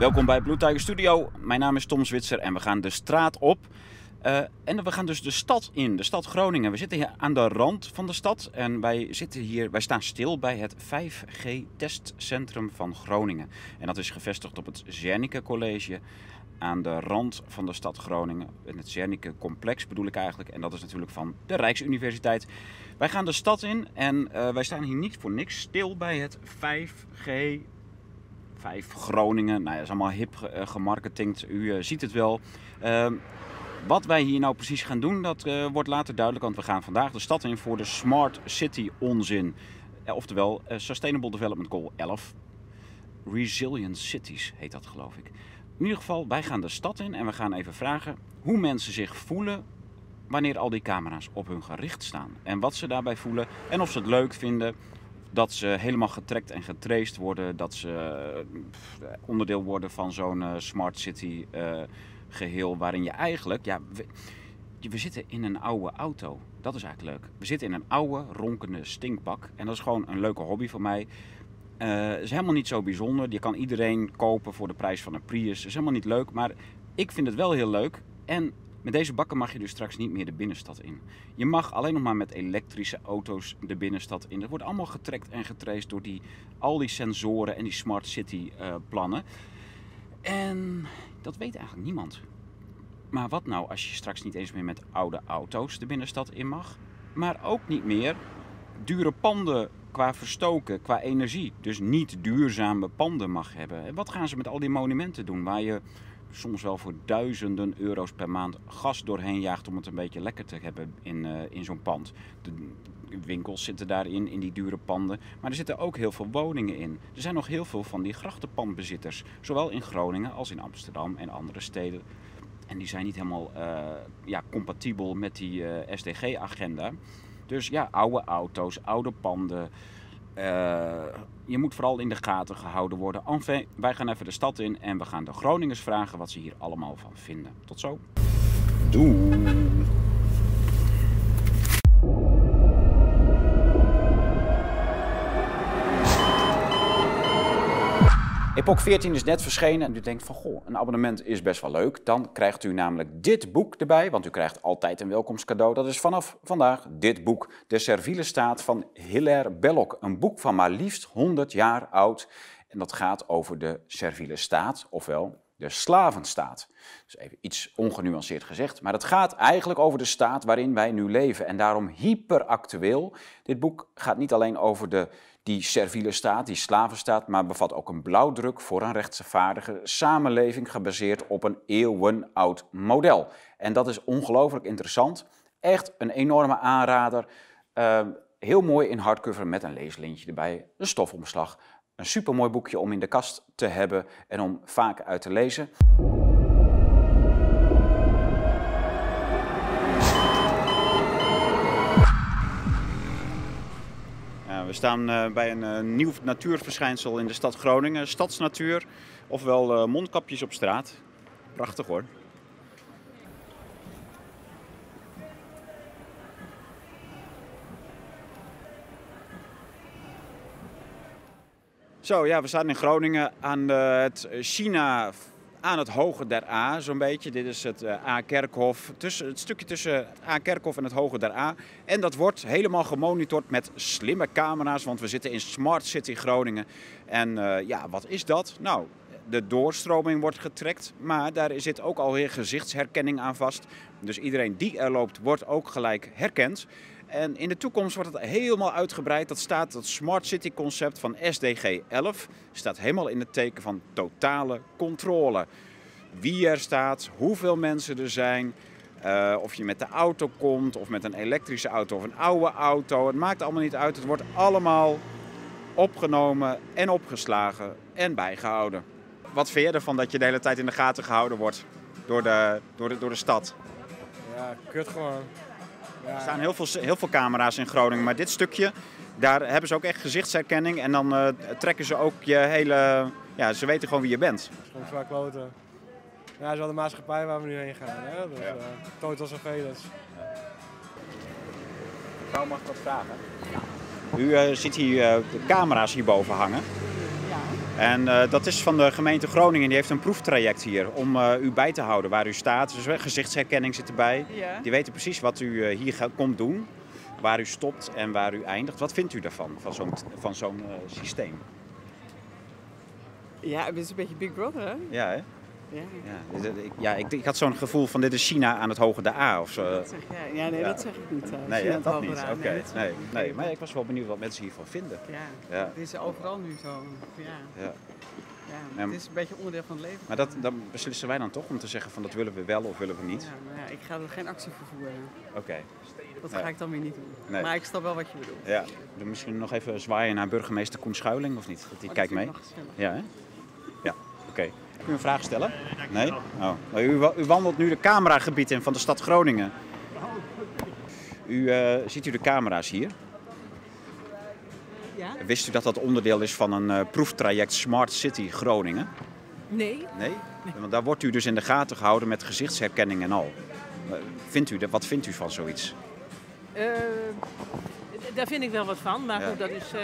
Welkom bij Blue Tiger Studio. Mijn naam is Tom Zwitser en we gaan de straat op. Uh, en we gaan dus de stad in, de stad Groningen. We zitten hier aan de rand van de stad en wij, zitten hier, wij staan stil bij het 5G-testcentrum van Groningen. En dat is gevestigd op het Zernike College aan de rand van de stad Groningen. In het Zernike complex bedoel ik eigenlijk. En dat is natuurlijk van de Rijksuniversiteit. Wij gaan de stad in en uh, wij staan hier niet voor niks stil bij het 5G 5 Groningen. Nou ja, dat is allemaal hip uh, gemarketingd. U uh, ziet het wel. Uh, wat wij hier nou precies gaan doen, dat wordt later duidelijk. Want we gaan vandaag de stad in voor de Smart City onzin. oftewel Sustainable Development Goal 11. Resilient Cities heet dat geloof ik. In ieder geval, wij gaan de stad in en we gaan even vragen hoe mensen zich voelen wanneer al die camera's op hun gericht staan. En wat ze daarbij voelen en of ze het leuk vinden dat ze helemaal getrekt en getraced worden. Dat ze eh, onderdeel worden van zo'n uh, smart city uh, geheel waarin je eigenlijk... Ja, we, zitten in een oude auto. Dat is eigenlijk leuk. We zitten in een oude, ronkende stinkbak. En dat is gewoon een leuke hobby voor mij. Het is helemaal niet zo bijzonder. Je kan iedereen kopen voor de prijs van een Prius. Is helemaal niet leuk. Maar ik vind het wel heel leuk. En met deze bakken mag je dus straks niet meer de binnenstad in. Je mag alleen nog maar met elektrische auto's de binnenstad in. Dat wordt allemaal getrekt en getraced door die, al die sensoren en die smart city uh, plannen. En dat weet eigenlijk niemand. Maar wat nou als je straks niet eens meer met oude auto's de binnenstad in mag? Maar ook niet meer dure panden qua verstoken, qua energie. Dus niet duurzame panden mag hebben. En wat gaan ze met al die monumenten doen waar je soms wel voor duizenden euro's per maand gas doorheen jaagt om het een beetje lekker te hebben in, uh, in zo'n pand. De winkels zitten daarin, in die dure panden. Maar er zitten ook heel veel woningen in. Er zijn nog heel veel van die grachtenpandbezitters. Zowel in Groningen als in Amsterdam en andere steden. En die zijn niet helemaal uh, ja, compatibel met die uh, SDG-agenda. Dus ja, oude auto's, oude panden. Uh, je moet vooral in de gaten gehouden worden. Enfin, wij gaan even de stad in en we gaan de Groningers vragen wat ze hier allemaal van vinden. Tot zo. Doei. Epoch 14 is net verschenen en u denkt van goh, een abonnement is best wel leuk. Dan krijgt u namelijk dit boek erbij, want u krijgt altijd een welkomstcadeau. Dat is vanaf vandaag dit boek, De Serviele Staat van Hilaire Belloc. Een boek van maar liefst 100 jaar oud. En dat gaat over de serviele staat, ofwel de slavenstaat. Dus even iets ongenuanceerd gezegd, maar het gaat eigenlijk over de staat waarin wij nu leven en daarom hyperactueel. Dit boek gaat niet alleen over de die serviele staat, die slavenstaat, maar bevat ook een blauwdruk voor een rechtvaardige samenleving gebaseerd op een eeuwenoud model. En dat is ongelooflijk interessant. Echt een enorme aanrader. Uh, heel mooi in hardcover met een leeslintje erbij, een stofomslag. Een supermooi boekje om in de kast te hebben en om vaak uit te lezen. We staan uh, bij een uh, nieuw natuurverschijnsel in de stad Groningen, stadsnatuur, ofwel uh, mondkapjes op straat. Prachtig hoor. Zo ja, we staan in Groningen aan het China aan het Hoge der A, zo'n beetje. Dit is het uh, A-kerkhof, het stukje tussen A-kerkhof en het Hoge der A. En dat wordt helemaal gemonitord met slimme camera's, want we zitten in Smart City Groningen. En uh, ja, wat is dat? Nou, de doorstroming wordt getrekt, maar daar zit ook alweer gezichtsherkenning aan vast. Dus iedereen die er loopt, wordt ook gelijk herkend. En in de toekomst wordt het helemaal uitgebreid. Dat staat het Smart City concept van SDG 11. Staat helemaal in het teken van totale controle. Wie er staat, hoeveel mensen er zijn. Uh, of je met de auto komt, of met een elektrische auto of een oude auto. Het maakt allemaal niet uit. Het wordt allemaal opgenomen en opgeslagen en bijgehouden. Wat vind je ervan dat je de hele tijd in de gaten gehouden wordt door de, door de, door de stad? Ja, kut gewoon. Er staan heel veel, heel veel camera's in Groningen, maar dit stukje, daar hebben ze ook echt gezichtsherkenning. En dan uh, trekken ze ook je hele... Ja, ze weten gewoon wie je bent. Gewoon zwaar kloten. Ja, dat is wel de maatschappij waar we nu heen gaan. Hè? Dus, ja. uh, total surveillance. Mevrouw mag wat vragen. U uh, ziet hier de camera's hierboven hangen. En eh, dat is van de gemeente Groningen. Die heeft een proeftraject hier om eh, u bij te houden waar u staat. Dus eh, gezichtsherkenning zit erbij. Ja. Die weten precies wat u hier gaat- komt doen. Waar u stopt en waar u eindigt. Wat vindt u daarvan, van zo'n, van zo'n systeem? Ja, het is een beetje Big Brother, hè? Ja, hè? Ja. Ja, dit- ik- ja ik, ik had zo'n gevoel van dit is China aan het hoge de A of zo. Dat zeg jij. Ja, nee, Ja. dat zeg ik niet. eh, Nee, dat niet. Oké. Nee, nee, maar ik was wel benieuwd wat mensen hiervan vinden. Ja, Ja. het is overal nu zo. Ja, Ja. ja. Ja. Het is een beetje onderdeel van het leven. Maar dat, dan beslissen wij dan toch om te zeggen van dat willen we wel of willen we niet? Ja, maar ja, ik ga er geen actie voor voeren. Oké, Dat ga ik dan weer niet doen. Nee. Maar ik snap wel wat je bedoelt. ja. Dan misschien nog even zwaaien naar burgemeester Koen Schuiling of niet? Dat die Oh, kijkt dat mee. Ja, hè? Ja, oké. Kun je een vraag stellen? Nee? Oh. U, u wandelt nu de cameragebied in van de stad Groningen. U, eh, ziet u de camera's hier? Ja? Wist u dat dat onderdeel is van een eh, proeftraject Smart City Groningen? Nee. Nee? Want daar wordt u dus in de gaten gehouden met gezichtsherkenning en al. Eh, Vindt u, wat vindt u van zoiets? Daar vind ik wel wat van, maar goed, dat is, eh,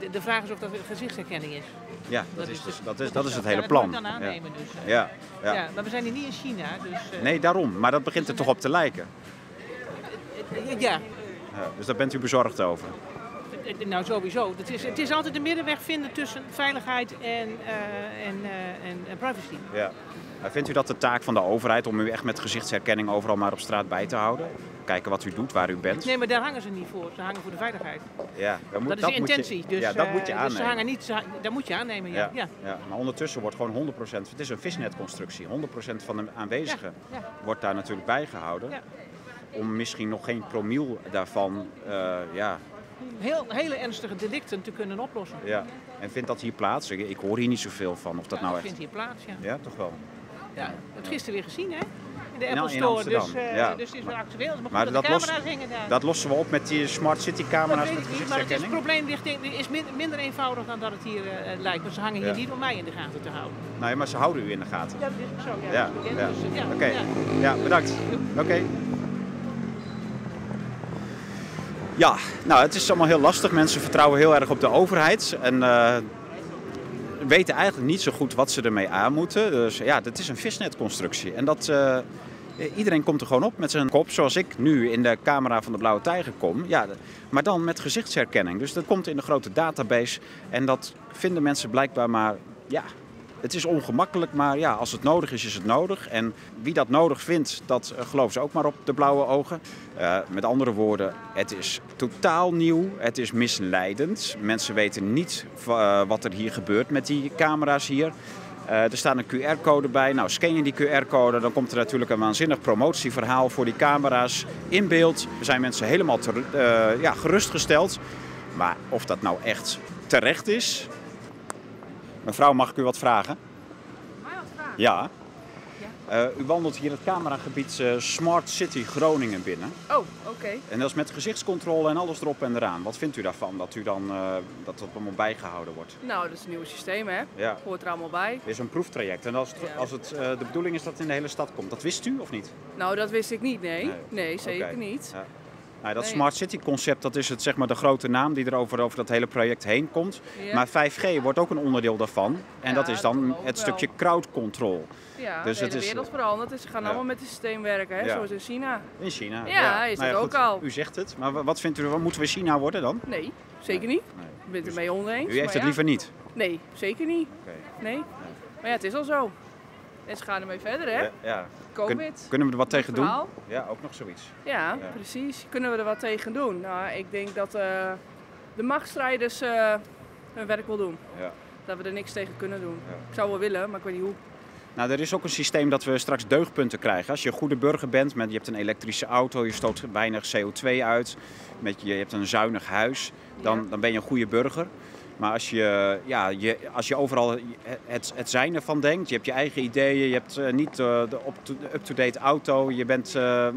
de, de vraag is of dat gezichtsherkenning is. Ja, dat, is, dus, dat, is, dat is het hele dat plan. moet ik dan Ja. aannemen dus. eh. Ja, ja. Maar we zijn hier niet in China, dus... eh, Nee, daarom. Maar dat begint er toch op te lijken. ja, Ja, dus daar bent u bezorgd over. Eh, nou sowieso. Het is, het is altijd de middenweg vinden tussen veiligheid en, eh, en, eh, en, en privacy. Ja. Vindt u dat de taak van de overheid om u echt met gezichtsherkenning overal maar op straat bij te houden? Kijken wat u doet, waar u bent? Nee, maar daar hangen ze niet voor. Ze hangen voor de veiligheid. Ja, moet, Dat is de moet je- intentie. Dus, ja, dat moet je dus aannemen. ze hangen niet, dat moet je aannemen, ja. ja, maar ondertussen wordt gewoon 100%, het is een visnetconstructie, 100% van de aanwezigen wordt daar natuurlijk bijgehouden. Om misschien nog geen promiel daarvan, eh, ja, Heel, hele ernstige delicten te kunnen oplossen. ja. En vindt dat hier plaats? Ik, ik hoor hier niet zoveel van, of dat Ja, nou dat echt... vindt hier plaats, ja. Ja, toch wel. Ja, het gisteren weer gezien, hè? In de In- Apple in Store. Dus, eh, ja. dus het is wel actueel. Maar, goed, Maar dat dat de lost- camera's hingen daar. Dat lossen we op met die smart city Dat camera's weet met ik niet, maar het is, gezichtsherkenning? probleem ligt is min- minder eenvoudig dan dat het hier eh, lijkt. Maar ze hangen hier Ja. niet om mij in de gaten te houden. Nee, maar ze houden u in de gaten. Ja, dat is ook zo. Ja, Ja, dat. Dus, eh, Oké, ja, bedankt. Oké. Ja, nou, het is allemaal heel lastig. Mensen vertrouwen heel erg op de overheid en eh, weten eigenlijk niet zo goed wat ze ermee aan moeten. Dus ja, dit is een visnetconstructie. En dat, eh, iedereen komt er gewoon op met zijn kop, zoals ik nu in de camera van de Blauwe Tijger kom. Ja, maar dan met gezichtsherkenning. Dus dat komt in de grote database en dat vinden mensen blijkbaar maar, ja, het is ongemakkelijk, maar ja, als het nodig is, is het nodig. En wie dat nodig vindt, dat uh, geloven ze ook maar op de blauwe ogen. Uh, met andere woorden, het is totaal nieuw. Het is misleidend. Mensen weten niet uh, wat er hier gebeurt met die camera's hier. Er staat een QR-code bij. Nou, scan je die QR-code, dan komt er natuurlijk een waanzinnig promotieverhaal voor die camera's in beeld. Er zijn mensen helemaal ja, gerustgesteld. Maar of dat nou echt terecht is, Mevrouw, mag ik u wat vragen? Mij wat vragen? Ja. ja. Uh, u wandelt hier het cameragebied uh, Smart City Groningen binnen. Oh, oké. Okay. En dat is met gezichtscontrole en alles erop en eraan. Wat vindt u daarvan, dat u dan, uh, dat dat allemaal bijgehouden wordt? Nou, dat is een nieuw systeem, hè? Ja. Hoort er allemaal bij. Het is een proeftraject. En als, het, ja. als het, de bedoeling is dat het in de hele stad komt. Dat wist u of niet? Nou, dat wist ik niet, nee. Nee, nee zeker okay. niet. Ja. Nou, dat nee. Smart City concept, dat is het, zeg maar, de grote naam die er over, over dat hele project heen komt. Ja. Maar 5G wordt ook een onderdeel daarvan. En ja, dat is dan dat het stukje crowd control. Ja, dus de hele het is, wereld verandert. Dus ze gaan allemaal met het systeem werken, hè? zoals in China. In China, ja. is nou dat ook al. U zegt het, maar wat vindt u, wat moeten we China worden dan? Nee, zeker niet. Nee. Ik ben het ermee oneens. U heeft het liever niet? Nee, zeker niet. Okay. Nee. Maar ja, het is al zo. En ze gaan ermee verder, hè? Ja. COVID. Kun, kunnen we er wat tegen verhaal. doen? Ja, ook nog zoiets. Ja, ja, precies. Kunnen we er wat tegen doen? Nou, ik denk dat uh, de machtsstrijders uh, hun werk wil doen. Ja. Dat we er niks tegen kunnen doen. Ja. Ik zou wel willen, maar ik weet niet hoe. Nou, er is ook een systeem dat we straks deugdpunten krijgen. Als je een goede burger bent, met, je hebt een elektrische auto, je stoot weinig CO2 uit, met je, je hebt een zuinig huis, dan, ja. dan ben je een goede burger. Maar als je, ja, je, als je overal het, het zijn ervan denkt, je hebt je eigen ideeën, je hebt uh, niet uh, de up-to-date auto, je, bent, ja.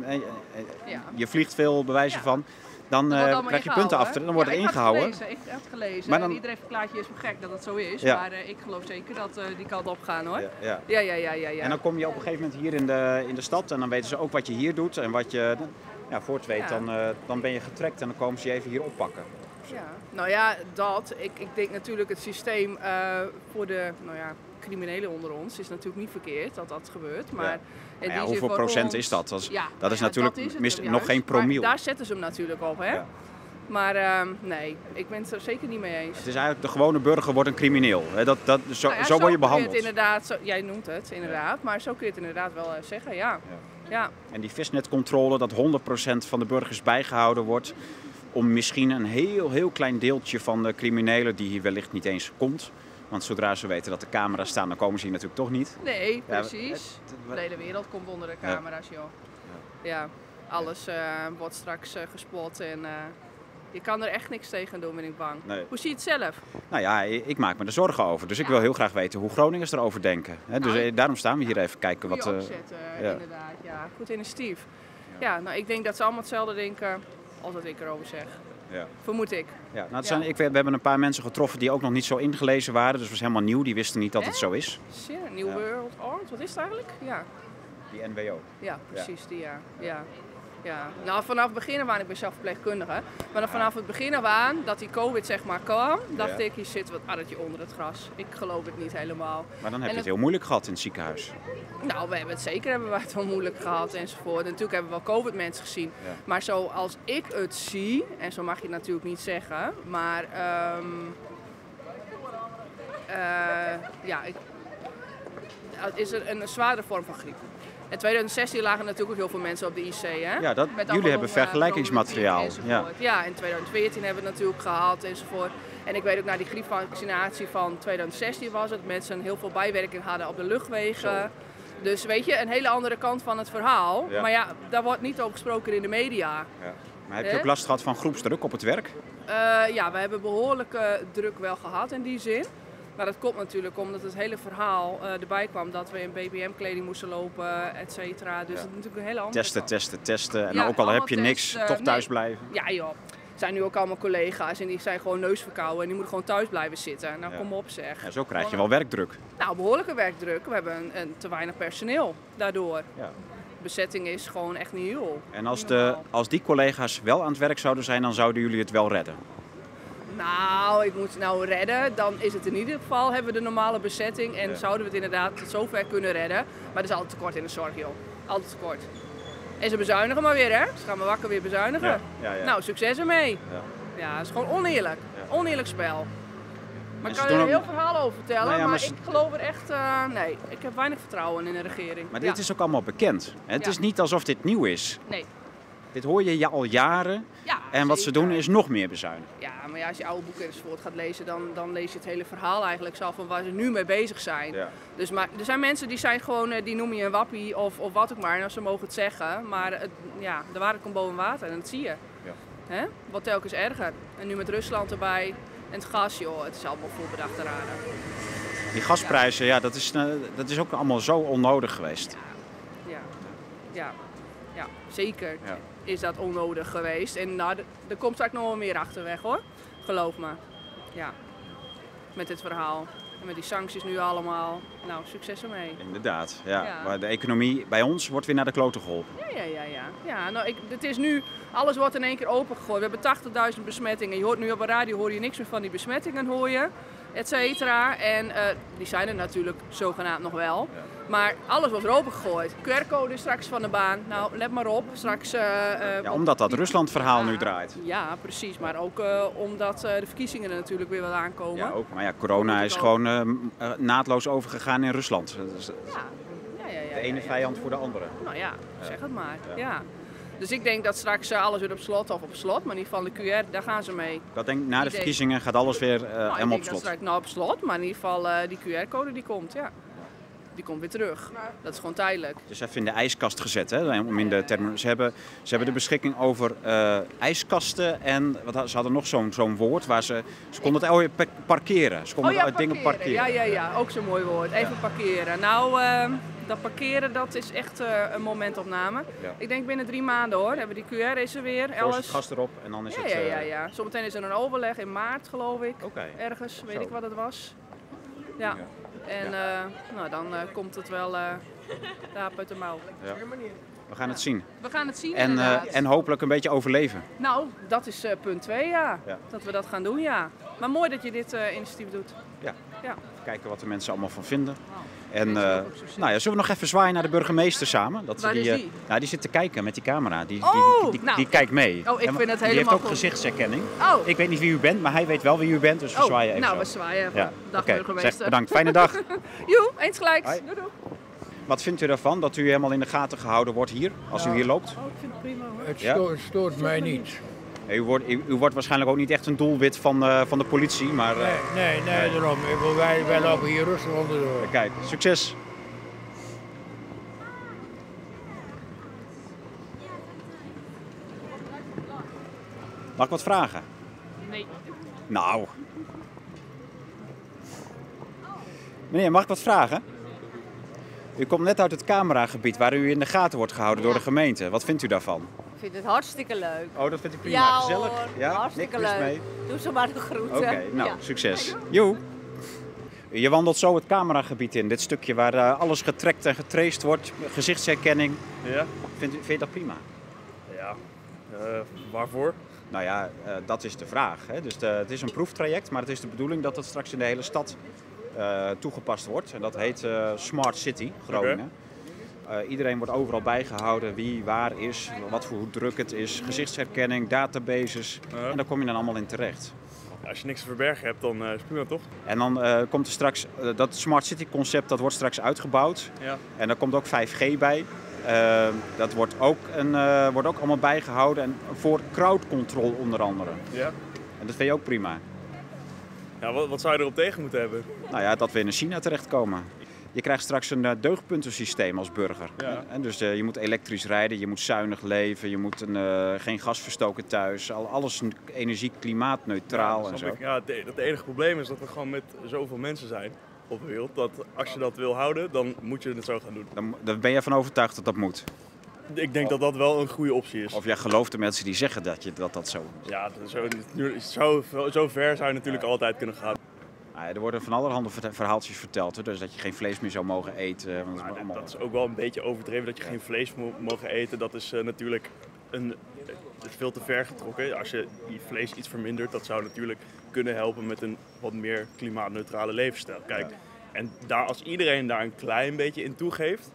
je vliegt veel bewijzen ja. van, dan krijg je punten af. Dan wordt ja, het ingehouden. Ik heb het gelezen. Maar dan... En iedereen verklaart je is me gek dat het zo is. Maar ik geloof zeker dat die kant op gaan hoor. Ja ja. ja, ja, ja, ja, En dan kom je op een gegeven moment hier in de, in de stad en dan weten ze ook wat je hier doet en wat je, ja, voor het weet, dan, dan ben je getrekt en dan komen ze je even hier oppakken. Ja, nou ja, dat. Ik, ik denk natuurlijk het systeem eh, voor de nou ja, criminelen onder ons is natuurlijk niet verkeerd dat dat gebeurt. Maar Ja. ja, zin hoeveel procent ons- is dat? Dat is, Ja, dat nou is ja, natuurlijk is mis- nog geen promiel. Daar zetten ze hem natuurlijk op, hè? Ja. Maar ehm, nee, ik ben het er zeker niet mee eens. Het is eigenlijk de gewone burger wordt een crimineel. Hè? Dat, dat, zo, Nou ja, zo word je kun behandeld. het inderdaad, zo, jij noemt het inderdaad, maar zo kun je het inderdaad wel eh, zeggen, ja. ja. En die visnetcontrole, dat 100% van de burgers bijgehouden wordt. Om misschien een heel, heel klein deeltje van de criminelen, die hier wellicht niet eens komt. Want zodra ze weten dat de camera's staan, dan komen ze hier natuurlijk toch niet. Nee, Ja, precies. De hele wereld komt onder de camera's, joh. Ja, alles eh, wordt straks eh, gespot en eh, je kan er echt niks tegen doen, ben ik bang. Nee. Hoe zie je het zelf? Nou ja, ik maak me er zorgen over. Dus ik wil heel graag weten hoe Groningers erover denken. Hè? Dus Nou, daarom staan we hier even kijken wat. Opzet, ja. inderdaad. Ja, goed initiatief. Ja. nou, ik denk dat ze allemaal hetzelfde denken als wat ik erover zeg. ja. Vermoed ik. Ja, nou, Ja. zijn, ik, we hebben een paar mensen getroffen die ook nog niet zo ingelezen waren. Dus het was helemaal nieuw. Die wisten niet dat het zo is. Je, New Ja. World Order, wat is het eigenlijk? Ja, Die NWO. ja precies, die ja. ja. Ja, nou vanaf het begin af aan, ik ben zelf verpleegkundige, maar dan vanaf het begin af aan dat die covid zeg maar kwam, dacht Ja. ik, hier zit wat addertje onder het gras. Ik geloof het niet helemaal. Maar dan heb En je het het- heel moeilijk gehad in het ziekenhuis. Nou, we hebben het zeker hebben we het wel moeilijk gehad enzovoort. En natuurlijk hebben we wel covid mensen gezien. Ja. Maar zoals ik het zie, en zo mag je het natuurlijk niet zeggen, maar eh, ja, ik, het is een, een zwaardere vorm van griep. In 2016 lagen natuurlijk ook heel veel mensen op de IC. Hè? Ja, dat, Met jullie hebben longen- vergelijkingsmateriaal. Ja. ja, in 2014 hebben we het natuurlijk gehad enzovoort. En ik weet ook na die griepvaccinatie van 2016 was het, mensen heel veel bijwerking hadden op de luchtwegen. Dus weet je, een hele andere kant van het verhaal. Ja. Maar ja, daar wordt niet over gesproken in de media. Ja. Maar heb je ook last gehad van groepsdruk op het werk? Eh, ja, we hebben behoorlijke druk wel gehad in die zin. Maar dat komt natuurlijk omdat het hele verhaal eh, erbij kwam dat we in BBM-kleding moesten lopen, et cetera. Dus Ja. dat is natuurlijk een hele andere Testen, kant. testen, testen. En Ja, ook al heb je niks, toch thuis Nee. blijven. Ja joh, er zijn nu ook allemaal collega's en die zijn gewoon neusverkouden en die moeten gewoon thuis blijven zitten. Nou Ja. kom op zeg. Ja, zo krijg je wel werkdruk. Nou, behoorlijke werkdruk. We hebben een, een te weinig personeel daardoor. Ja. Bezetting is gewoon echt niet heel. En als, de, als die collega's wel aan het werk zouden zijn, dan zouden jullie het wel redden. Nou, ik moet het nou redden. Dan is het in ieder geval, hebben we de normale bezetting en Ja. zouden we het inderdaad tot zover kunnen redden. Maar er is altijd tekort in de zorg, joh. Altijd tekort. En ze bezuinigen maar weer, hè? Ze gaan maar wakker weer bezuinigen. Ja, ja, ja. Nou, succes ermee. Ja. Ja, het is gewoon oneerlijk. Oneerlijk spel. Maar ik ze kan er een heel verhaal over vertellen, Nou ja, maar, maar ze- ik geloof er echt... eh, nee, ik heb weinig vertrouwen in de regering. Maar dit Ja. is ook allemaal bekend. Het Ja. is niet alsof dit nieuw is. Nee. Dit hoor je al jaren. Ja, En wat ze doen is nog meer bezuinigen. Ja, maar ja, als je oude boeken enzovoort gaat lezen, dan, dan lees je het hele verhaal eigenlijk zelf van waar ze nu mee bezig zijn. Ja. Dus maar, er zijn mensen die zijn gewoon, eh, die noem je een wappie of, of wat ook maar, en ze mogen het zeggen. Maar het, ja, de waarheid komt boven water en dat zie je. Ja. Hè? Wat telkens erger. En nu met Rusland erbij en het gas, joh, het is allemaal voorbedachte raden. Die gasprijzen, ja, dat, is, eh, dat is ook allemaal zo onnodig geweest. Ja, ja, ja zeker Ja. Is dat onnodig geweest. En nou, er komt straks nog wel meer achterweg hoor, geloof me. Ja, met dit verhaal. En met die sancties nu allemaal. Nou, succes ermee. Inderdaad, ja. Ja. Maar de economie bij ons wordt weer naar de kloten geholpen. Ja, ja, ja. ja. ja nou, ik, het is nu, alles wordt in één keer opengegooid. We hebben 80.000 besmettingen. Je hoort nu op de radio hoor je niks meer van die besmettingen, hoor je. Et cetera. En eh, die zijn er natuurlijk zogenaamd nog wel. Maar alles wordt er opengegooid. QR-code straks van de baan. Nou, let maar op. Straks... eh, eh, Ja, omdat dat Rusland-verhaal Ja, nu draait. Ja, precies. Maar ook eh, omdat de verkiezingen er natuurlijk weer wel aankomen. Ja, ook. Maar ja, corona is gewoon eh, eh, naadloos overgegaan in Rusland. Dat Ja, ja, ja, ja, de ene ja, ja. vijand voor de andere. Nou ja, zeg het maar. Ja. Dus ik denk dat straks alles weer op slot of op slot. Maar in ieder geval de QR, daar gaan ze mee. Dat denk, na de verkiezingen gaat alles weer eh, Nou, ik helemaal denk op dat slot. straks nou op slot, maar in ieder geval die QR-code die komt, ja. Die komt weer terug. Dat is gewoon tijdelijk. Dus even in de ijskast gezet, hè? Om in de termen. Ze hebben, ze hebben de beschikking over eh, ijskasten en wat, ze hadden nog zo'n zo'n woord waar ze. Ze konden het oh, parkeren. Ze konden oh ja, uit dingen parkeren. Ja, ja, ja. Ook zo'n mooi woord. Even parkeren. Nou, eh, dat parkeren dat is echt eh, een momentopname. Ja. Ik denk binnen drie maanden hoor. Hebben die QR is er weer. Het Alles. gas erop en dan is Ja, het. ja, eh, ja, ja. Zometeen is er een overleg in maart, geloof ik. Oké. Ergens, weet Zo. ik wat het was. Ja. En eh, nou, dan eh, komt het wel eh raap uit de mouw. Ja. We gaan het zien. We gaan het zien En, eh, en hopelijk een beetje overleven. Nou, dat is eh, punt 2, ja. Ja. Dat we dat gaan doen, ja. Maar mooi dat je dit eh, initiatief doet. Ja. Ja. Kijken wat de mensen allemaal van vinden. En eh, nou ja, zullen we nog even zwaaien naar de burgemeester samen? Dat is eh, die? nou, die zit te kijken met die camera. Die, die, Oh, die, die, nou. die kijkt mee. Oh, ik En vind het Die heeft helemaal ook goed. gezichtsherkenning. Oh, Ik weet niet wie u bent, maar hij weet wel wie u bent, dus we oh zwaaien even nou, zo. we zwaaien even. Ja. Dag Oké, burgemeester. zeg, bedankt. Fijne dag. Joe, eens gelijk. Doei, doei. Wat vindt u ervan dat u helemaal in de gaten gehouden wordt hier, als u hier loopt? Oh, ik vind het prima hoor. Het Ja? stoort, het stoort mij niet. U wordt, u, u wordt waarschijnlijk ook niet echt een doelwit van, eh, van de politie, maar eh, Nee, nee, nee, daarom. Ik wil- Wij, wij lopen hier rustig onderdoor. kijk, succes. Mag ik wat vragen? Nee. Nou. Meneer, mag ik wat vragen? U komt net uit het cameragebied waar u in de gaten wordt gehouden door de gemeente. Wat vindt u daarvan? Ik vind het hartstikke leuk. Oh, dat vindt u prima. ja Gezellig? hoor, ja? hartstikke Niks leuk. mee? Doe ze maar de groeten. Oké, nou, Ja. succes. Joe. Je wandelt zo het cameragebied in, dit stukje waar eh, alles getrekt en getraced wordt, gezichtsherkenning. Ja? Vindt u, vind je dat prima? Ja. Eh, waarvoor? Nou ja, eh, dat is de vraag. Hè. Dus de- het is een proeftraject, maar het is de bedoeling dat het straks in de hele stad toegepast wordt. En dat heet eh, Smart City Groningen. Eh, iedereen wordt overal bijgehouden wie waar is, wat voor hoe druk het is, gezichtsherkenning, databases. En daar kom je dan allemaal in terecht. Als je niks te verbergen hebt, dan eh, is het prima toch? En dan eh, komt er straks, eh, dat Smart City concept, dat wordt straks uitgebouwd. Ja. En daar komt ook 5G bij. Eh, dat wordt ook, een, eh, wordt ook allemaal bijgehouden en voor crowd control onder andere. Ja. En dat vind je ook prima. Ja, wat, wat zou je erop tegen moeten hebben? Nou ja, dat we in China terechtkomen. Je krijgt straks een eh, deugdpuntensysteem als burger. Ja. En dus eh, je moet elektrisch rijden, je moet zuinig leven, je moet een, eh, geen gas verstoken thuis. Al, alles energie klimaatneutraal Ja, en zo. ik. Ja, het, enige probleem is dat we gewoon met zoveel mensen zijn op de wereld. Dat als je dat wil houden, dan moet je het zo gaan doen. Dan, dan ben je van overtuigd dat dat moet. Ik denk dat dat wel een goede optie is. Of jij gelooft de mensen die zeggen dat je, dat, dat zo moet. Ja, zo, zo, zo ver zou je natuurlijk altijd kunnen gaan. Ah, er worden van allerhande ver- verhaaltjes verteld. Hè? Dus dat je geen vlees meer zou mogen eten. Want dat is allemaal... dat is ook wel een beetje overdreven dat je geen vlees mo- mogen eten. Dat is eh, natuurlijk een, is veel te ver getrokken. Als je die vlees iets vermindert, dat zou natuurlijk kunnen helpen met een wat meer klimaatneutrale levensstijl. Kijk, en daar, als iedereen daar een klein beetje in toegeeft,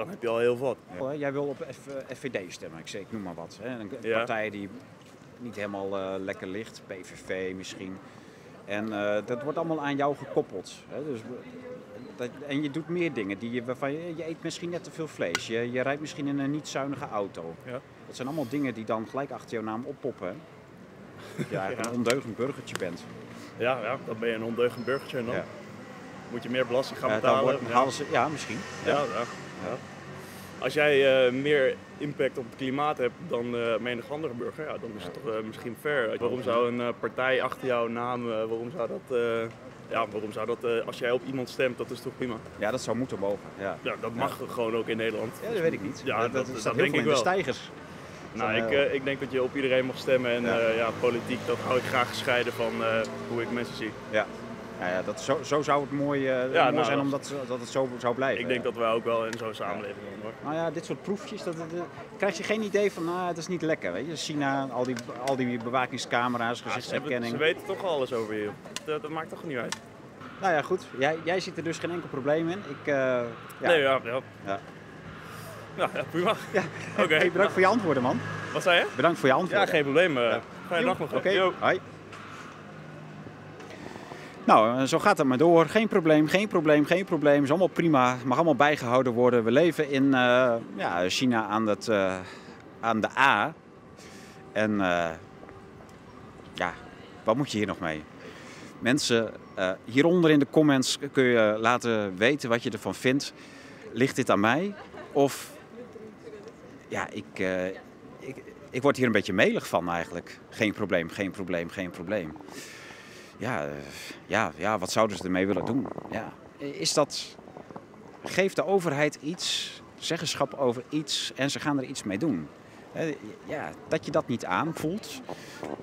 dan heb je al heel wat. Ja, Jij wil op F- FVD stemmen, ik, zeg, ik noem maar wat. Hè? Een Ja. partij die niet helemaal eh, lekker ligt, PVV misschien. En eh, dat wordt allemaal aan jou gekoppeld. Hè? Dus, dat, en je doet meer dingen die je, waarvan je, je eet misschien net te veel vlees. Je, je rijdt misschien in een niet zuinige auto. Ja. Dat zijn allemaal dingen die dan gelijk achter jouw naam oppoppen. je eigenlijk een ondeugend burgertje bent. Ja, ja, dan ben je een ondeugend burgertje en dan Ja. moet je meer belasting gaan Eh, dan betalen. wordt- ja. ze, ja, misschien. Ja, ja. Als jij eh, meer impact op het klimaat hebt dan eh menig andere burger, ja, dan is het toch eh, misschien fair. Waarom zou een partij achter jouw naam, waarom zou dat, ja, waarom zou dat, als jij op iemand stemt, dat is toch prima? Ja, dat zou moeten mogen. Ja. Ja, dat mag gewoon ook in Nederland. Ja, dat weet ik niet. Ja, dat, dat- dat, denk ik de wel. stijgers. Nou, ik, ik denk dat je op iedereen mag stemmen en Ja. ja. ja, politiek, dat hou ik graag gescheiden van hoe ik mensen zie. Ja, nou ja dat, zo, zo zou het mooi, eh, mooi nou, zijn dat- omdat dat het zo zou blijven. Ik denk dat wij ook wel in zo'n samenleving wonen hoor. Nou ja, dit soort proefjes, dat, dat- dat- krijg je geen idee van, nou, het is niet lekker. Weet je? China, al die, al die bewakingscamera's, Ja, ze, gezichtsherkenning. ze weten toch alles over je. Dat, dat maakt toch niet uit. Nou ja, goed. Jij, jij ziet er dus geen enkel probleem in. Ik, eh, ja. Nee, ja, ja. Ja. Ja, ja, prima. Ja. Hey, bedankt voor je antwoorden, man. Wat zei je? Bedankt voor je Ja, antwoorden. geen probleem. eh Ja. Fijne dag nog. Oké, hoi. Nou, eh, zo gaat het maar door. Geen probleem, geen probleem, geen probleem. Is allemaal prima. Mag allemaal bijgehouden worden. We leven in eh, ja, China aan, eh, aan de A. En ja, wat moet je hier nog mee? Mensen, hieronder in de comments kun je laten weten wat je ervan vindt. Ligt dit aan mij? Of ja, ik, ik, ik word hier een beetje melig van eigenlijk. Geen probleem, geen probleem, geen probleem. Ja, eh, ja, ja wat zouden ze ermee willen doen? Ja. Is dat... Geeft de overheid iets, zeggenschap over iets en ze gaan er iets mee doen? eh, ja, dat je dat niet aanvoelt.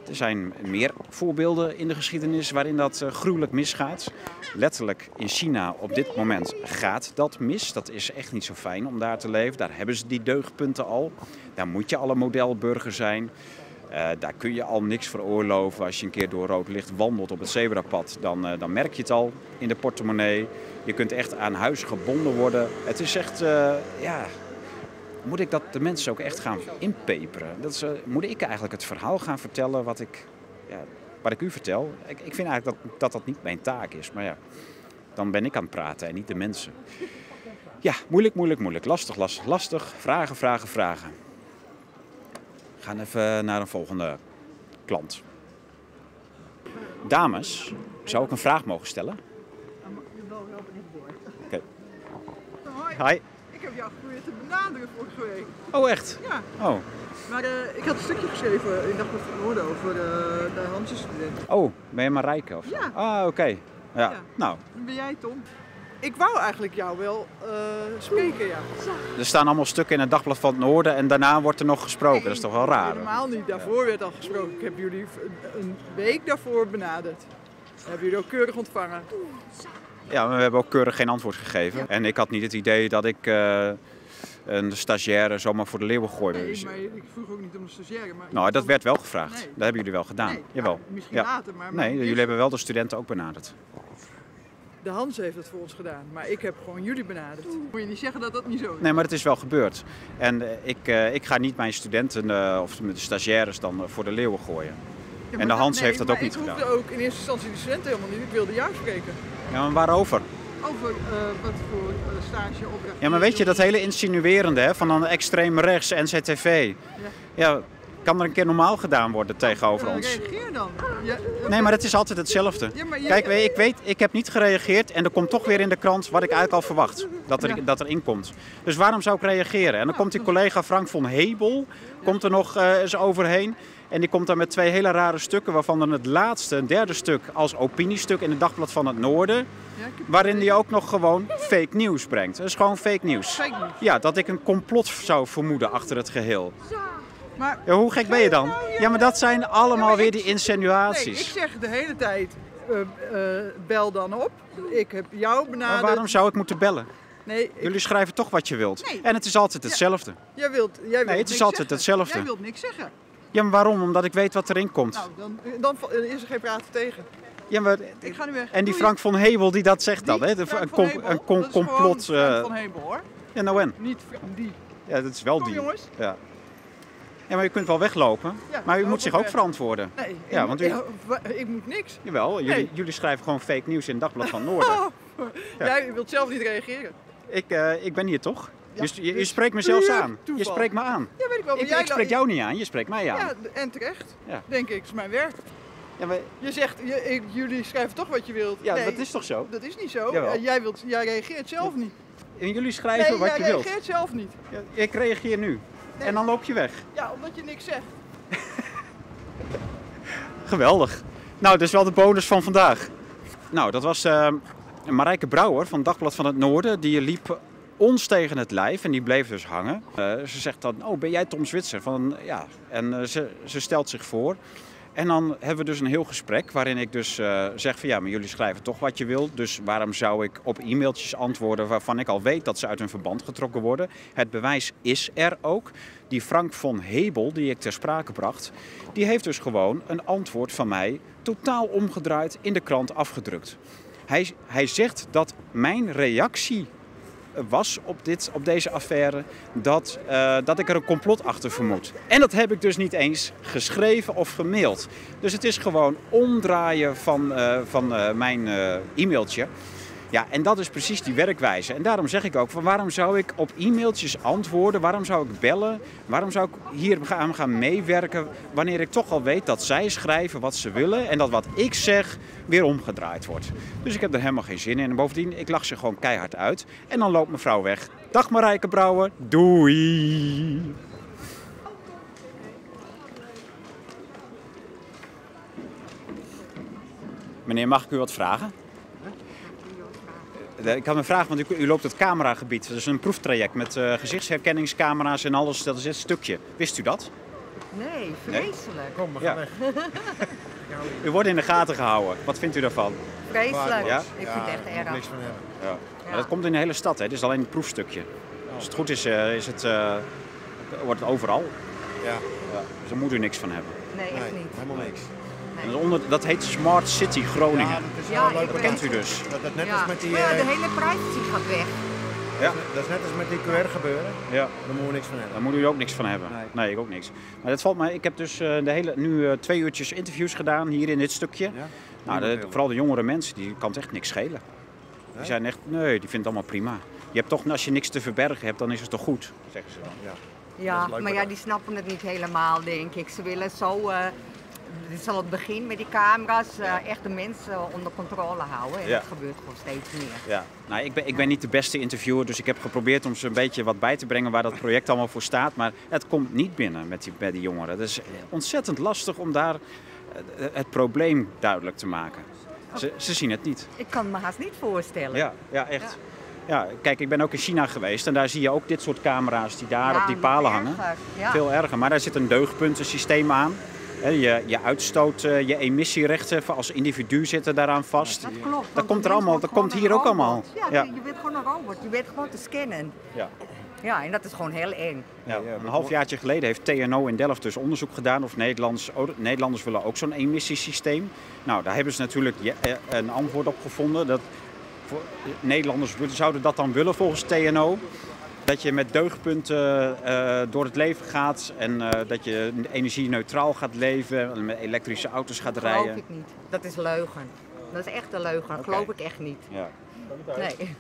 Er zijn meer voorbeelden in de geschiedenis waarin dat eh, gruwelijk misgaat. Letterlijk in China op dit moment gaat dat mis. Dat is echt niet zo fijn om daar te leven. Daar hebben ze die deugdpunten al. Daar moet je al een modelburger zijn. Eh, daar kun je al niks veroorloven. Als je een keer door rood licht wandelt op het zebrapad, dan, eh, dan merk je het al in de portemonnee. Je kunt echt aan huis gebonden worden. Het is echt, eh, ja, moet ik dat de mensen ook echt gaan inpeperen? Dat is, moet ik eigenlijk het verhaal gaan vertellen wat ik, ja, wat ik u vertel? Ik, ik vind eigenlijk dat, dat dat niet mijn taak is. Maar ja, dan ben ik aan het praten en niet de mensen. Ja, moeilijk, moeilijk, moeilijk. Lastig, lastig, lastig. Vragen, vragen, vragen. We gaan even naar een volgende klant. Dames, zou ik een vraag mogen stellen? Oké. Hi. Ik heb jou geprobeerd te benaderen vorige week. Oh, echt? Ja. Oh. Maar eh, ik had een stukje geschreven in Dagblad van Noorden over eh, de Hanse-student. Oh, ben je Marijke of zo? Ja. Ah, oké. Ja. Ja. Nou, Ben jij Tom? Ik wou eigenlijk jou wel eh, spreken, ja. er staan allemaal stukken in het Dagblad van het Noorden en daarna wordt er nog gesproken. Dat is toch wel raar? hoor. Helemaal niet. Daarvoor werd al gesproken. Ik heb jullie een week daarvoor benaderd. Hebben jullie ook keurig ontvangen. Ja, maar we hebben ook keurig geen antwoord gegeven. En ik had niet het idee dat ik eh, een stagiaire zomaar voor de leeuwen gooide. Nee, maar ik vroeg ook niet om een stagiaire. Maar Nou, dat werd wel gevraagd. Nee. Dat hebben jullie wel gedaan. Nee, Jawel. ja, misschien Ja. later, maar- maar nee, jullie hebben wel de studenten ook benaderd. De Hans heeft het voor ons gedaan. Maar ik heb gewoon jullie benaderd. Moet je niet zeggen dat dat niet zo is. Nee, maar het is wel gebeurd. En eh, ik, eh, ik ga niet mijn studenten eh, of de stagiaires dan voor de leeuwen gooien. Ja, en de Hans nee, heeft dat ook niet ik gedaan. hoefde ook in eerste instantie de studenten helemaal niet. Ik wilde jou spreken. Ja, maar waarover? Over wat voor uh, stage opdracht. Ja, maar weet je, dat hele insinuerende hè, van dan extreem rechts, NCTV. Ja, kan er een keer normaal gedaan worden tegenover ons? Reageer dan. Nee, maar het is altijd hetzelfde. Kijk, ik weet, ik heb niet gereageerd en er komt toch weer in de krant wat ik eigenlijk al verwacht. Dat er, dat er in komt. Dus waarom zou ik reageren? En dan komt die collega Frank van Hebel, komt er nog eh, eens overheen. En die komt dan met twee hele rare stukken, waarvan dan het laatste, een derde stuk, als opiniestuk in het Dagblad van het Noorden. Waarin hij ook nog gewoon fake nieuws brengt. Dat is gewoon fake. Fake nieuws. Ja, dat ik een complot zou vermoeden achter het geheel. Maar, Ja, hoe gek ben je dan? Ja, maar dat zijn allemaal maar weer die nee, insinuaties. ik zeg de hele tijd, eh, eh, bel dan op. Ik heb jou Maar benaderd. waarom zou ik moeten bellen? Nee, ik- Jullie schrijven toch wat je wilt. Nee. En het is altijd hetzelfde. jij wilt, jij wilt Nee, het is altijd zeggen. hetzelfde. Jij wilt niks zeggen. Ja, maar waarom? Omdat ik weet wat erin komt. Nou, dan, dan va- is er geen praten tegen. Ja, maar, Ik ga nu weg. en die. Frank van Hebel die dat zegt dan, hè? De- een, com- Hebel, een com- dat is gewoon complot. Frank eh, van Hebel hoor. ja, nou en? Niet die. Ja, dat is wel Kom, die. jongens. Ja. Ja, maar u kunt wel weglopen. Ja, maar u moet zich ook weg. verantwoorden. Nee, Ja, ik, want u- ik, moet niks. Jawel, jullie, Nee. jullie schrijven gewoon fake nieuws in het Dagblad van Noorden. Jij wilt zelf niet reageren. Ik, eh, ik ben hier toch? Ja, je, je, je dus spreekt me zelfs aan. Je spreekt me aan. Ja, weet ik wel. maar Ik, jij ik spreek jou niet aan, je spreekt mij aan. Ja, en terecht. Ja. Denk ik, is mijn werk. Ja, maar, Je zegt, je, ik- jullie schrijven toch wat je wilt. ja nee, dat is toch zo? dat is niet zo. Jawel. Eh, jij, wilt, jij reageert zelf niet. En jullie schrijven nee, wat jij je wilt. reageert zelf niet. Ik reageer nu. Nee. En dan loop je weg. Ja, omdat je niks zegt. Geweldig. Nou, dat is wel de bonus van vandaag. Nou, dat was eh, Marijke Brouwer van Dagblad van het Noorden. Die liep ons tegen het lijf en die bleef dus hangen. Eh, ze zegt dan, oh, ben jij Tom Zwitser? Van, ja. En eh, ze, ze stelt zich voor. En dan hebben we dus een heel gesprek waarin ik dus eh, zeg van ja, maar jullie schrijven toch wat je wilt. Dus waarom zou ik op e-mailtjes antwoorden waarvan ik al weet dat ze uit hun verband getrokken worden? Het bewijs is er ook. Die Frank von Hebel, die ik ter sprake bracht, die heeft dus gewoon een antwoord van mij totaal omgedraaid in de krant afgedrukt. Hij, hij zegt dat mijn reactie was op, dit, op deze affaire dat, eh, dat ik er een complot achter vermoed. En dat heb ik dus niet eens geschreven of gemaild. Dus het is gewoon omdraaien van, eh, van eh, mijn e-mailtje. Ja, en dat is precies die werkwijze. En daarom zeg ik ook, van waarom zou ik op e-mailtjes antwoorden? Waarom zou ik bellen? Waarom zou ik hier aan gaan meewerken wanneer ik toch al weet dat zij schrijven wat ze willen en dat wat ik zeg weer omgedraaid wordt? Dus ik heb er helemaal geen zin in. En bovendien, ik lach ze gewoon keihard uit. En dan loopt mevrouw weg. Dag Marijke Brouwer, doei! Meneer, mag ik u wat vragen? De- ik had een vraag, want u, u loopt het cameragebied. Dat is een proeftraject met eh, gezichtsherkenningscamera's en alles. Dat is dit stukje. Wist u dat? Nee, vreselijk. Kom, we Ja. gaan weg. U wordt in de gaten gehouden. Wat vindt u daarvan? Vreselijk. Ja? Ik vind het echt erg. niks van hebben. Ja. Maar dat komt in de hele stad, hè? Dit is alleen een proefstukje. Als het goed is, eh, is het, eh, wordt het overal. Ja, Ja. Dus daar moet u niks van hebben. Nee, echt nee, niet. helemaal niks. En dat, is onder, dat heet Smart City Groningen. Ja, dat is Ja, leuk. Dat Kent u dus? Dat, dat net Ja. als met die, ja, eh, de hele privacy gaat weg. Ja. dat is net als met die QR gebeuren. Ja. Daar moeten we niks van hebben. Daar moet u ook niks van hebben. Nee. Nee, ik ook niks. Maar dat valt mij. Ik heb dus eh, de hele, nu eh, twee uurtjes interviews gedaan hier in dit stukje. Ja? Nou, de- vooral de jongere mensen, die kan het echt niks schelen. Die zijn echt, nee, die vinden het allemaal prima. Je hebt toch, als je niks te verbergen hebt, dan is het toch goed, zeggen ze dan. Ja. Ja, maar maar ja, die snappen het niet helemaal, denk ik. Ze willen zo, eh dit is al het begin met die camera's, eh, echt de mensen onder controle houden. En Ja. dat gebeurt gewoon steeds meer. Ja. Nou, ik, ben, ik ben niet de beste interviewer, dus ik heb geprobeerd om ze een beetje wat bij te brengen waar dat project allemaal voor staat. Maar het komt niet binnen met die, bij die jongeren. Het is ontzettend lastig om daar eh, het probleem duidelijk te maken. Ze, ze zien het niet. Ik kan me haast niet voorstellen. Ja, ja echt. Ja, kijk, ik ben ook in China geweest en daar zie je ook dit soort camera's die daar Ja, op die palen hangen. Ja. Veel erger, maar daar zit een deugdpuntensysteem aan. Je, je uitstoot, eh, je emissierechten als individu zitten daaraan vast. Dat klopt. Dat komt er allemaal, dat komt hier ook allemaal. Ja, Ja. Je bent gewoon een robot. Je bent gewoon te scannen. Ja. Ja, en dat is gewoon heel eng. Ja, een halfjaartje geleden heeft TNO in Delft dus onderzoek gedaan of Nederlands, oh, Nederlanders willen ook zo'n emissiesysteem. Nou, daar hebben ze natuurlijk eh, een antwoord op gevonden. Dat voor, Nederlanders zouden dat dan willen volgens TNO. Dat je met deugdpunten eh, door het leven gaat en eh, dat je energie-neutraal gaat leven en met elektrische auto's gaat Dat geloof rijden. ik niet. Dat is leugen. Dat is echt een leugen. Dat geloof ik echt niet. Ja, Nee.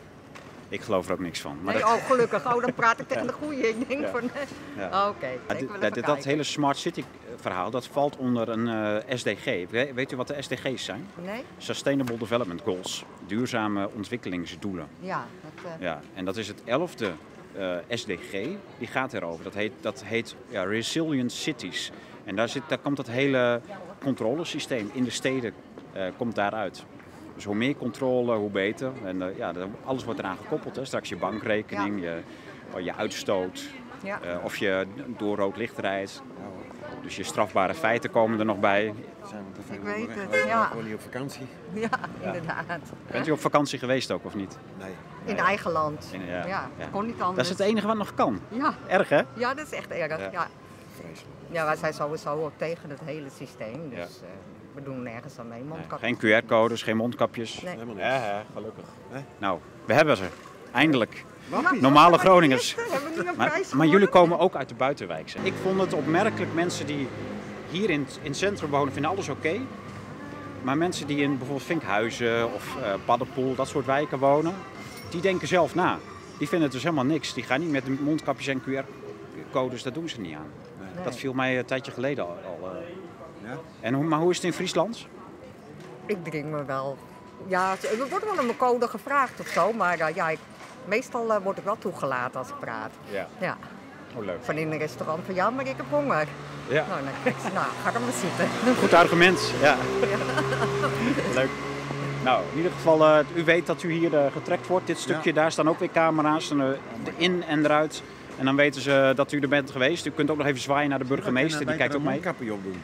ik geloof er ook niks van. Maar nee dat- oh, gelukkig. Oh, dan praat ik tegen de goeie. Ik denk Ja. van... Ja. Oké, dat, dat hele Smart City verhaal, dat valt onder een eh, SDG. We- Weet u wat de SDG's zijn? Nee? Sustainable Development Goals, duurzame ontwikkelingsdoelen. Ja. Dat, eh, Ja, en dat is het elfde eh, SDG, die gaat erover. Dat heet, dat heet ja, Resilient Cities. En daar, zit, daar komt het hele controlesysteem in de steden eh, komt daaruit. Dus hoe meer controle, hoe beter. En eh, ja, dat- alles wordt eraan gekoppeld. Hè. Straks je bankrekening, je, je uitstoot, ja. eh, of je door rood licht rijdt. Dus je strafbare feiten komen er nog bij. Zijn we te veel Ik weet het, We zijn ja. Gewoon niet op vakantie. ja, inderdaad. Bent u op vakantie geweest ook of niet? Nee. In eigen land. In- ja, ja, kon niet anders. Dat is het enige wat nog kan. Ja, Erg hè? ja, dat is echt erg. Ja. Ja. Vreselijk. Ja, wij zijn sowieso ook tegen het hele systeem. Dus Ja. eh, we doen nergens aan mee. Nee, Mondkap. geen QR-codes, geen mondkapjes. Nee. Helemaal niks. Ja, gelukkig. Hè? Nou, we hebben ze. Eindelijk. Normale Groningers. we Maar, prijs maar jullie komen ook uit de buitenwijk. Ik vond het opmerkelijk, mensen die hier in, het- in het centrum wonen, vinden alles oké. Maar mensen die in bijvoorbeeld Vinkhuizen of eh Paddenpoel, dat soort wijken wonen, die denken zelf na. Die vinden het dus helemaal niks. Die gaan niet met de mondkapjes en QR-codes, dat doen ze niet aan. Nee. Dat viel mij een tijdje geleden al. al, eh. Ja? En hoe, maar hoe is het in Friesland? Ik drink me wel. Ja, er wordt wel een code gevraagd of zo, maar eh, ja, ik, meestal eh, word ik wel toegelaten als ik praat. Ja. Ja, Oh, leuk. van in een restaurant van ja, maar ik heb honger. Ja. Nou, dan kijk ze, nou, ga er maar zitten. Goed argument, ja. Leuk. Nou, in ieder geval, eh, u weet dat u hier eh, getrekt wordt. Dit stukje, daar staan ook weer camera's. En, de in en eruit. En dan weten ze dat u er bent geweest. U kunt ook nog even zwaaien naar de burgemeester, die kijkt ook mee. een mondkapje op doen.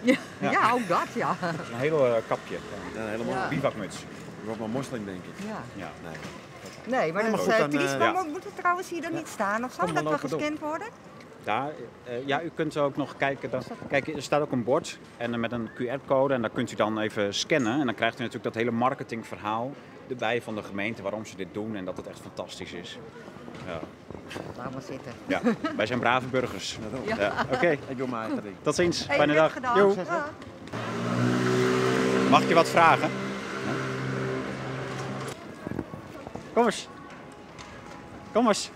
Ja, Ja. ja. ook dat, ja. Dat is een heel kapje. Ja, helemaal. Bivakmuts. Ik word maar moslim, denk ik. ja. Ja. Nee. Nee, maar Nee, dat maar is eh, triest. Maar ja. moet het trouwens hier dan niet staan of zo? Kom dat we door. gescand worden? Daar, eh, ja, u kunt ook nog kijken. Dan, kijk, er staat ook een bord en eh, met een QR-code. En daar kunt u dan even scannen. En dan krijgt u natuurlijk dat hele marketingverhaal erbij van de gemeente. Waarom ze dit doen en dat het echt fantastisch is. Ja, Laat maar zitten. ja. wij zijn brave burgers. Ja. Ja. Oké, Ik doe mijn eigen ding. tot ziens. Hey, Fijne dag. Ja. Mag ik je wat vragen? Kom eens. Kom eens.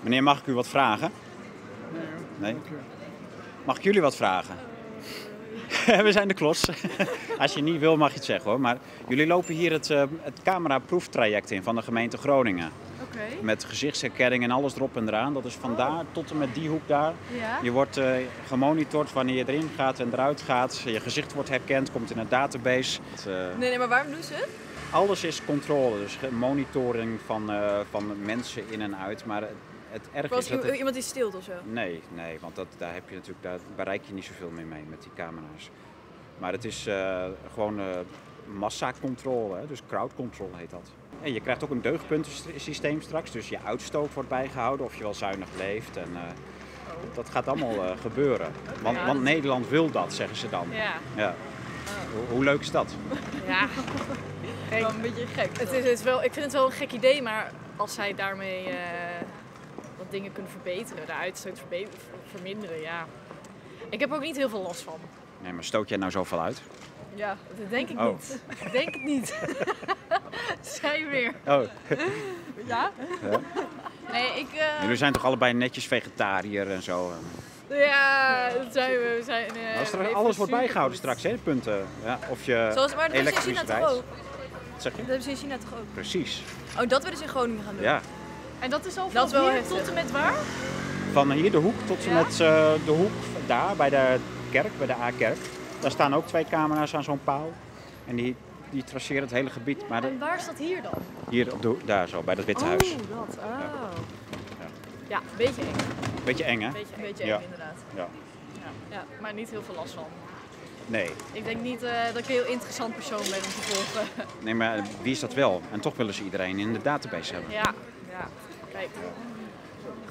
Meneer, mag ik u wat vragen? Nee? Mag ik jullie wat vragen? We zijn de klos. Als je niet wil, mag je het zeggen hoor. Maar jullie lopen hier het, eh, het cameraproeftraject in van de gemeente Groningen. Oké. Met gezichtsherkenning en alles erop en eraan. Dat is vandaar tot en met die hoek daar. Ja. Je wordt eh, gemonitord wanneer je erin gaat en eruit gaat. Je gezicht wordt herkend, komt in een database. Het, eh, Nee, nee, maar waarom doen ze het? Alles is controle. Dus monitoring van, eh, van mensen in en uit. Maar het, het erg Als is dat het... iemand die stilt of zo. Nee, nee, want dat, daar, heb je natuurlijk, daar bereik je niet zoveel meer mee met die camera's. Maar het is eh, gewoon eh massacontrole, hè, dus crowd control heet dat. En je krijgt ook een deugdpuntensysteem straks, dus je uitstoot wordt bijgehouden of je wel zuinig leeft. En, eh, dat gaat allemaal gebeuren. Want, Ja, want dat- Nederland wil dat, zeggen ze dan. Ja. Ja. Hoe, hoe leuk is dat? Ja. Wel een beetje gek. Het is, het is wel, ik vind het wel een gek idee, maar als zij daarmee eh, wat dingen kunnen verbeteren, de uitstoot verminderen, ja. Ik heb er ook niet heel veel last van. Nee, maar stoot jij nou zoveel uit? Ja, dat denk ik Oh. niet. Ik denk het niet. Zij weer. Oh. Ja? Ja. Nee, ik... eh, Jullie zijn toch allebei netjes vegetariër en zo? Ja, dat zijn we. we zijn, eh, er alles wordt bijgehouden straks, hè, de punten. Ja, of je Zoals, maar dat in toch ook? Wat zeg je? Dat hebben ze in China toch ook? Precies. Oh, dat willen ze in Groningen gaan doen? Ja. En dat is al wel hier heftig. tot en met waar? Van hier de hoek tot en Ja? met eh, de hoek daar bij de kerk, bij de A-kerk. Daar staan ook twee camera's aan zo'n paal. En die, die traceren het hele gebied. Maar En waar staat hier dan? hier op de, daar zo, bij dat Witte Huis. Oh, dat. Oh. Ja, een beetje eng. Beetje eng, hè? Beetje, een beetje Ja. eng, inderdaad. Ja. Ja. ja, maar niet heel veel last van. Nee. Ik denk niet eh, dat ik een heel interessant persoon ben om te volgen. nee, maar wie is dat wel? En toch willen ze iedereen in de database hebben. ja, ja. Kijk.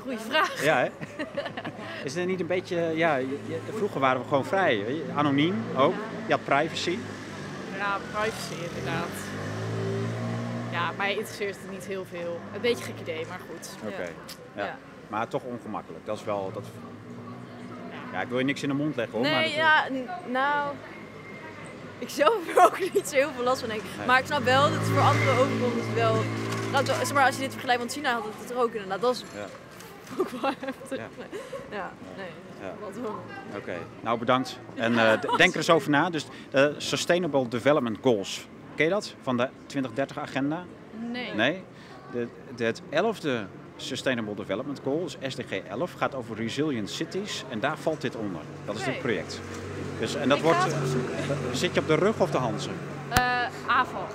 Goeie vraag. Ja, hè? Is het niet een beetje... Ja, je- je- vroeger waren we gewoon vrij. Anoniem ook. Je had privacy. Ja, privacy inderdaad. Ja, mij interesseert het niet heel veel. Een beetje gek idee, maar goed. Oké. Ja. Ja. Ja. Maar toch ongemakkelijk. Dat is wel... Dat... Ja, ik wil je niks in de mond leggen hoor. maar Nee, dat- ja, nou. Ik zelf heb er ook niet zo heel veel last van. Denk. ik. Nee. Maar ik snap wel dat het voor anderen overkomt. Het wel. Nou, zeg maar, als je dit vergelijkt, want China had het, het er ook inderdaad. Dat is Ja. ook wel heftig. Ja. Ja, nee. Ja. Wat wel. Oké, nou bedankt. En eh, denk er eens over na. Dus de Sustainable Development Goals. Ken je dat? Van de 2030 agenda? Nee. Nee? De, de, het 11e Sustainable Development Goal, dus SDG 11, gaat over resilient cities. En daar valt dit onder. Dat is Oké. dit project. Dus, en dat Ik wordt, eh, zit je op de rug of de Hansen? Eh, AVAG.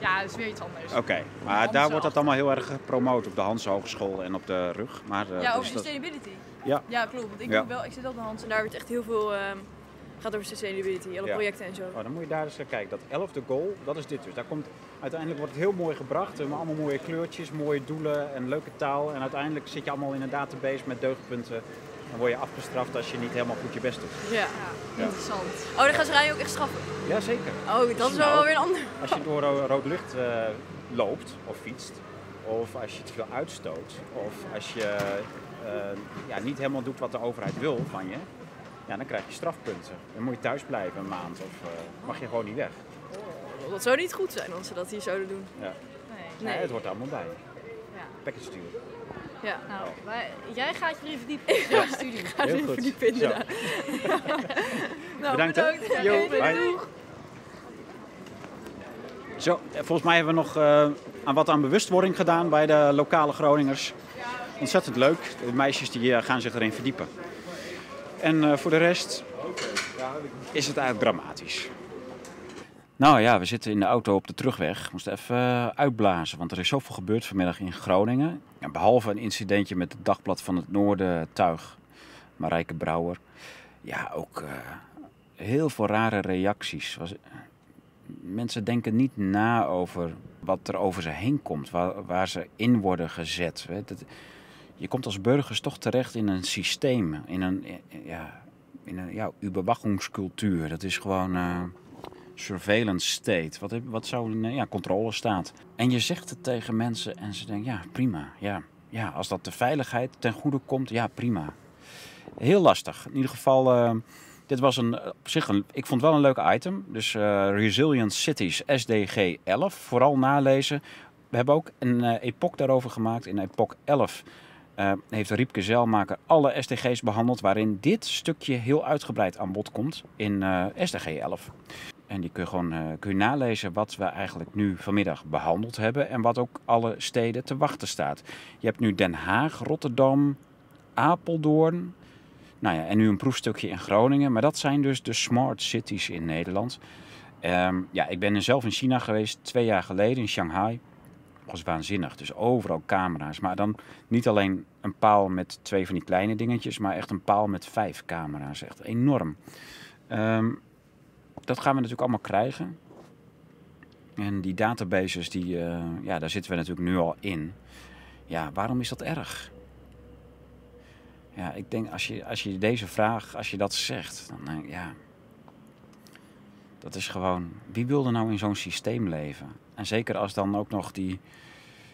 Ja, dat is weer iets anders. Oké, maar daar wordt dat allemaal heel erg gepromoot op de Hansen Hogeschool en op de rug. Maar, eh, Ja, over dus dat- sustainability. Ja. Ja, klopt. Want ik, Ja. doe wel, ik zit op de hand en daar wordt echt heel veel. ehm gaat over sustainability, alle Ja. projecten en zo. Oh, dan moet je daar eens naar kijken. Dat elfde goal, dat is dit dus. Daar komt, uiteindelijk wordt het heel mooi gebracht. eh, met allemaal mooie kleurtjes, mooie doelen en leuke taal. En uiteindelijk zit je allemaal in een database met deugdpunten. Dan word je afgestraft als je niet helemaal goed je best doet. Ja, Ja. interessant. Oh, dan gaan ze rijden ook echt straffen. Jazeker. Oh, dat is wel Nou, weer een ander. Als je door ro- rood licht eh, loopt of fietst, of als je te veel uitstoot, of als je eh, ja, niet helemaal doet wat de overheid wil van je, ja, dan krijg je strafpunten. Dan moet je thuis blijven een maand of eh, mag je gewoon niet weg. Dat zou niet goed zijn als ze dat hier zouden doen. Ja. Nee. Nee, het hoort er allemaal bij. Ja. Package sturen. Ja. Nou, wij, jij gaat je erin verdiepen. Ja, Ja, studie. ik ga Heel er goed. verdiepen inderdaad. nou, Bedankt, hè? bedankt. Jo, bye. Zo, eh, volgens mij hebben we nog eh, aan wat aan bewustwording gedaan bij de lokale Groningers. Ontzettend leuk. De meisjes die, gaan zich erin verdiepen. En eh, voor de rest is het eigenlijk dramatisch. Nou ja, we zitten in de auto op de terugweg. We moesten even eh, uitblazen, want er is zoveel gebeurd vanmiddag in Groningen. En behalve een incidentje met het Dagblad van het Noorden tuig, Marijke Brouwer. Ja, ook eh, heel veel rare reacties. Was, mensen denken niet na over wat er over ze heen komt, waar, waar ze in worden gezet. Je komt als burgers toch terecht in een systeem, in een, ja, in een ja, überwachungscultuur. Dat is gewoon eh, surveillance state. Wat, wat zou een eh, ja, controlestaat? En je zegt het tegen mensen en ze denken, ja, prima. Ja, ja, als dat de veiligheid ten goede komt, ja, prima. Heel lastig. In ieder geval, eh, dit was een, op zich een, ik vond het wel een leuk item. Dus eh, Resilient Cities SDG 11, vooral nalezen. We hebben ook een eh, epoch daarover gemaakt. In epoch 11 eh, heeft Riepke Zelmaker alle SDG's behandeld... waarin dit stukje heel uitgebreid aan bod komt in eh, SDG 11. En die kun je gewoon eh, kun je nalezen wat we eigenlijk nu vanmiddag behandeld hebben... en wat ook alle steden te wachten staat. Je hebt nu Den Haag, Rotterdam, Apeldoorn... Nou ja, en nu een proefstukje in Groningen. Maar dat zijn dus de smart cities in Nederland. Ehm, ja, ik ben zelf in China geweest twee jaar geleden in Shanghai. Was waanzinnig. Dus overal camera's. Maar dan niet alleen een paal met twee van die kleine dingetjes, maar echt een paal met vijf camera's. Echt enorm. Ehm, dat gaan we natuurlijk allemaal krijgen. En die databases, die, eh, ja, daar zitten we natuurlijk nu al in. Ja, waarom is dat erg? Ja, ik denk als je, als je deze vraag, als je dat zegt, dan ja. Dat is gewoon, wie wil er nou in zo'n systeem leven? En zeker als dan ook nog die,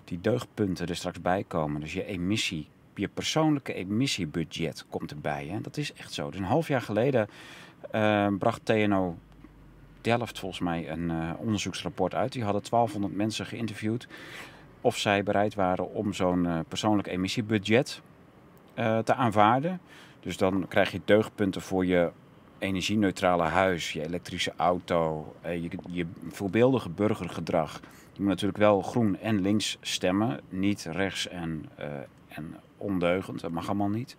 die deugdpunten er straks bij komen. Dus je emissie, je persoonlijke emissiebudget komt erbij. Hè? Dat is echt zo. Dus een half jaar geleden uh, bracht TNO Delft volgens mij een uh, onderzoeksrapport uit. Die hadden 1200 mensen geïnterviewd of zij bereid waren om zo'n uh, persoonlijk emissiebudget te aanvaarden. Dus dan krijg je deugdpunten voor je energieneutrale huis, je elektrische auto, je, je voorbeeldige burgergedrag. Je moet natuurlijk wel groen en links stemmen, niet rechts en, en ondeugend. Dat mag allemaal niet.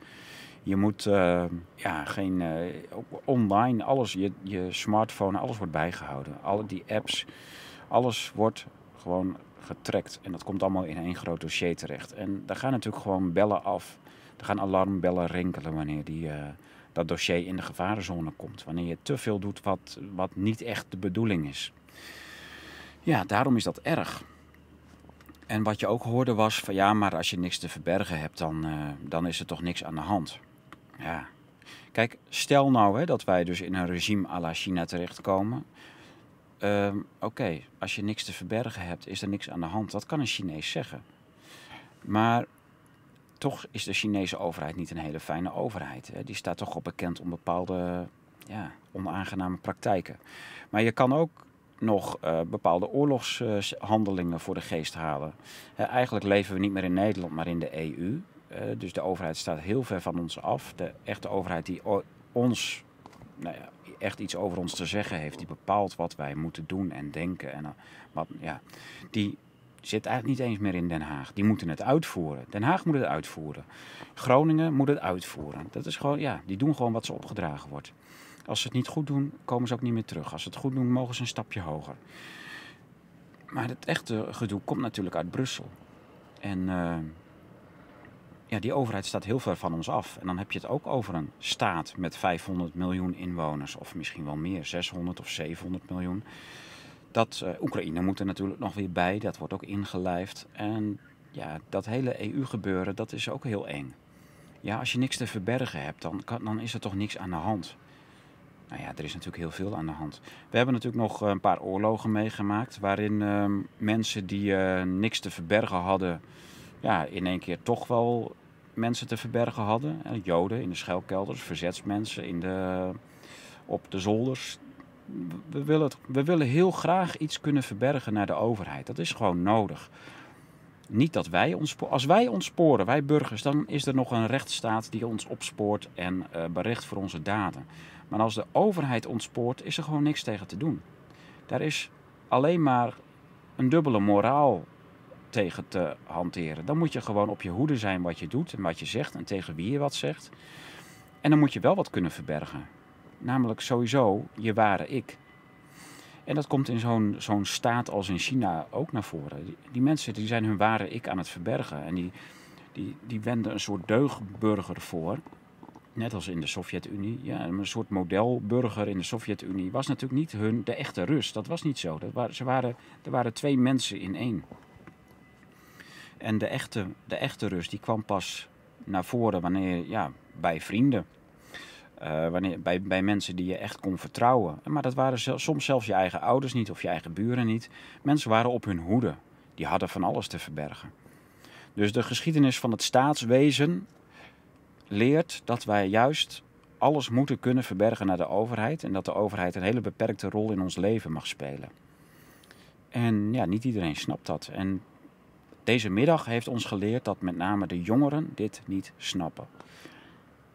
Je moet uh, ja, geen uh, online, alles, je, je smartphone, alles wordt bijgehouden. Alle die apps, alles wordt gewoon getrackt. En dat komt allemaal in één groot dossier terecht. En daar gaan natuurlijk gewoon bellen af. Er gaan alarmbellen rinkelen wanneer die, uh, dat dossier in de gevarenzone komt. Wanneer je te veel doet wat, wat niet echt de bedoeling is. Ja, daarom is dat erg. En wat je ook hoorde was van ja, maar als je niks te verbergen hebt, dan, uh, dan is er toch niks aan de hand. Ja. Kijk, stel nou hè, dat wij dus in een regime à la China terechtkomen. Uh, Oké, als je niks te verbergen hebt, is er niks aan de hand. Dat kan een Chinees zeggen. Maar toch is de Chinese overheid niet een hele fijne overheid. Die staat toch op bekend om bepaalde ja, onaangename praktijken. Maar je kan ook nog uh, bepaalde oorlogshandelingen voor de geest halen. Eigenlijk leven we niet meer in Nederland, maar in de EU. Uh, dus de overheid staat heel ver van ons af. De echte overheid die ons, nou ja, echt iets over ons te zeggen heeft, die bepaalt wat wij moeten doen en denken. En, wat, ja, die zit eigenlijk niet eens meer in Den Haag. Die moeten het uitvoeren. Den Haag moet het uitvoeren. Groningen moet het uitvoeren. Dat is gewoon, ja, die doen gewoon wat ze opgedragen wordt. Als ze het niet goed doen, komen ze ook niet meer terug. Als ze het goed doen, mogen ze een stapje hoger. Maar het echte gedoe komt natuurlijk uit Brussel. En uh, ja, die overheid staat heel ver van ons af. En dan heb je het ook over een staat met 500 miljoen inwoners, of misschien wel meer, 600 of 700 miljoen. Dat uh, Oekraïne moet er natuurlijk nog weer bij, dat wordt ook ingelijfd. En ja, dat hele EU-gebeuren, dat is ook heel eng. Ja, als je niks te verbergen hebt, dan, kan, dan is er toch niks aan de hand. Nou ja, er is natuurlijk heel veel aan de hand. We hebben natuurlijk nog een paar oorlogen meegemaakt. waarin uh, mensen die uh, niks te verbergen hadden. ja, in één keer toch wel mensen te verbergen hadden. Joden in de schuilkelders, verzetsmensen in de, op de zolders. We willen, we willen heel graag iets kunnen verbergen naar de overheid. Dat is gewoon nodig. Niet dat wij ons Als wij ons sporen, wij burgers, dan is er nog een rechtsstaat die ons opspoort en uh, bericht voor onze daden. Maar als de overheid ontspoort, is er gewoon niks tegen te doen. Daar is alleen maar een dubbele moraal tegen te hanteren. Dan moet je gewoon op je hoede zijn wat je doet en wat je zegt en tegen wie je wat zegt. En dan moet je wel wat kunnen verbergen. Namelijk sowieso je ware ik. En dat komt in zo'n staat als in China ook naar voren. Die, die, mensen die zijn hun ware ik aan het verbergen. En die, die, die wenden een soort deugdburger voor. Net als in de Sovjet-Unie. Ja, een soort modelburger in de Sovjet-Unie was natuurlijk niet hun, de echte Rus. Dat was niet zo. Dat waren, ze waren, er waren twee mensen in één. En de echte, de echte Rus die kwam pas naar voren wanneer, ja, bij vrienden. Uh, wanneer, bij, bij mensen die je echt kon vertrouwen. Maar dat waren soms zelfs je eigen ouders niet of je eigen buren niet. Mensen waren op hun hoede. Die hadden van alles te verbergen. Dus de geschiedenis van het staatswezen leert dat wij juist alles moeten kunnen verbergen naar de overheid. En dat de overheid een hele beperkte rol in ons leven mag spelen. En ja, niet iedereen snapt dat. En deze middag heeft ons geleerd dat met name de jongeren dit niet snappen.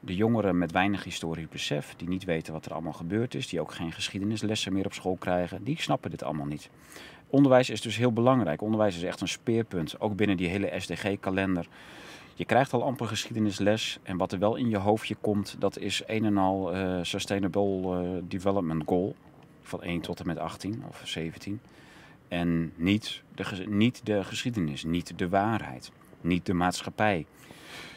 De jongeren met weinig historisch besef, die niet weten wat er allemaal gebeurd is, die ook geen geschiedenislessen meer op school krijgen, die snappen dit allemaal niet. Onderwijs is dus heel belangrijk. Onderwijs is echt een speerpunt, ook binnen die hele SDG-kalender. Je krijgt al amper geschiedenisles en wat er wel in je hoofdje komt, dat is een en al uh, Sustainable uh, Development Goal. van 1 tot en met 18 of 17. En niet de, niet de geschiedenis, niet de waarheid, niet de maatschappij.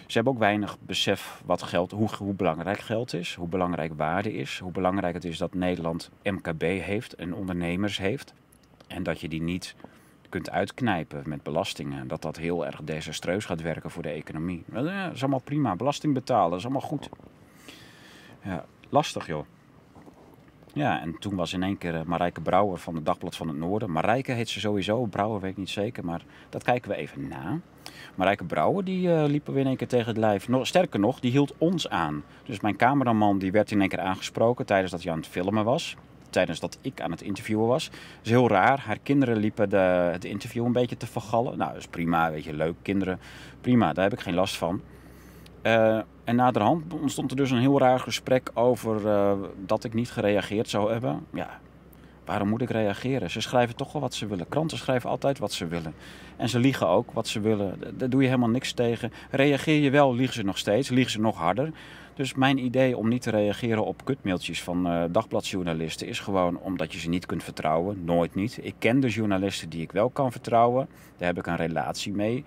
Ze hebben ook weinig besef wat geld, hoe, hoe belangrijk geld is, hoe belangrijk waarde is, hoe belangrijk het is dat Nederland MKB heeft en ondernemers heeft. En dat je die niet kunt uitknijpen met belastingen. Dat dat heel erg desastreus gaat werken voor de economie. Dat is allemaal prima. Belasting betalen, is allemaal goed. Ja, lastig joh. Ja, en toen was in één keer eh, Marijke Brouwer van het Dagblad van het Noorden. Marijke heet ze sowieso, Brouwer weet ik niet zeker, maar dat kijken we even na. Marijke Brouwer die eh, liepen we in één keer tegen het lijf. Sterker nog, die hield ons aan. Dus mijn cameraman die werd in één keer aangesproken tijdens dat hij aan het filmen was. Tijdens dat ik aan het interviewen was. Dat is heel raar. Haar kinderen liepen de, het interview een beetje te vergallen. Nou, dat is prima, weet je, leuk. Kinderen, prima, daar heb ik geen last van. Eh, en naderhand ontstond er dus een heel raar gesprek over eh, dat ik niet gereageerd zou hebben. Ja, waarom moet ik reageren? Ze schrijven toch wel wat ze willen. Kranten schrijven altijd wat ze willen. En ze liegen ook wat ze willen. Daar doe je helemaal niks tegen. Reageer je wel, liegen ze nog steeds. Liegen ze nog harder. Dus mijn idee om niet te reageren op kutmailtjes van eh, dagbladjournalisten is gewoon omdat je ze niet kunt vertrouwen. Nooit niet. Ik ken de journalisten die ik wel kan vertrouwen. Daar heb ik een relatie mee.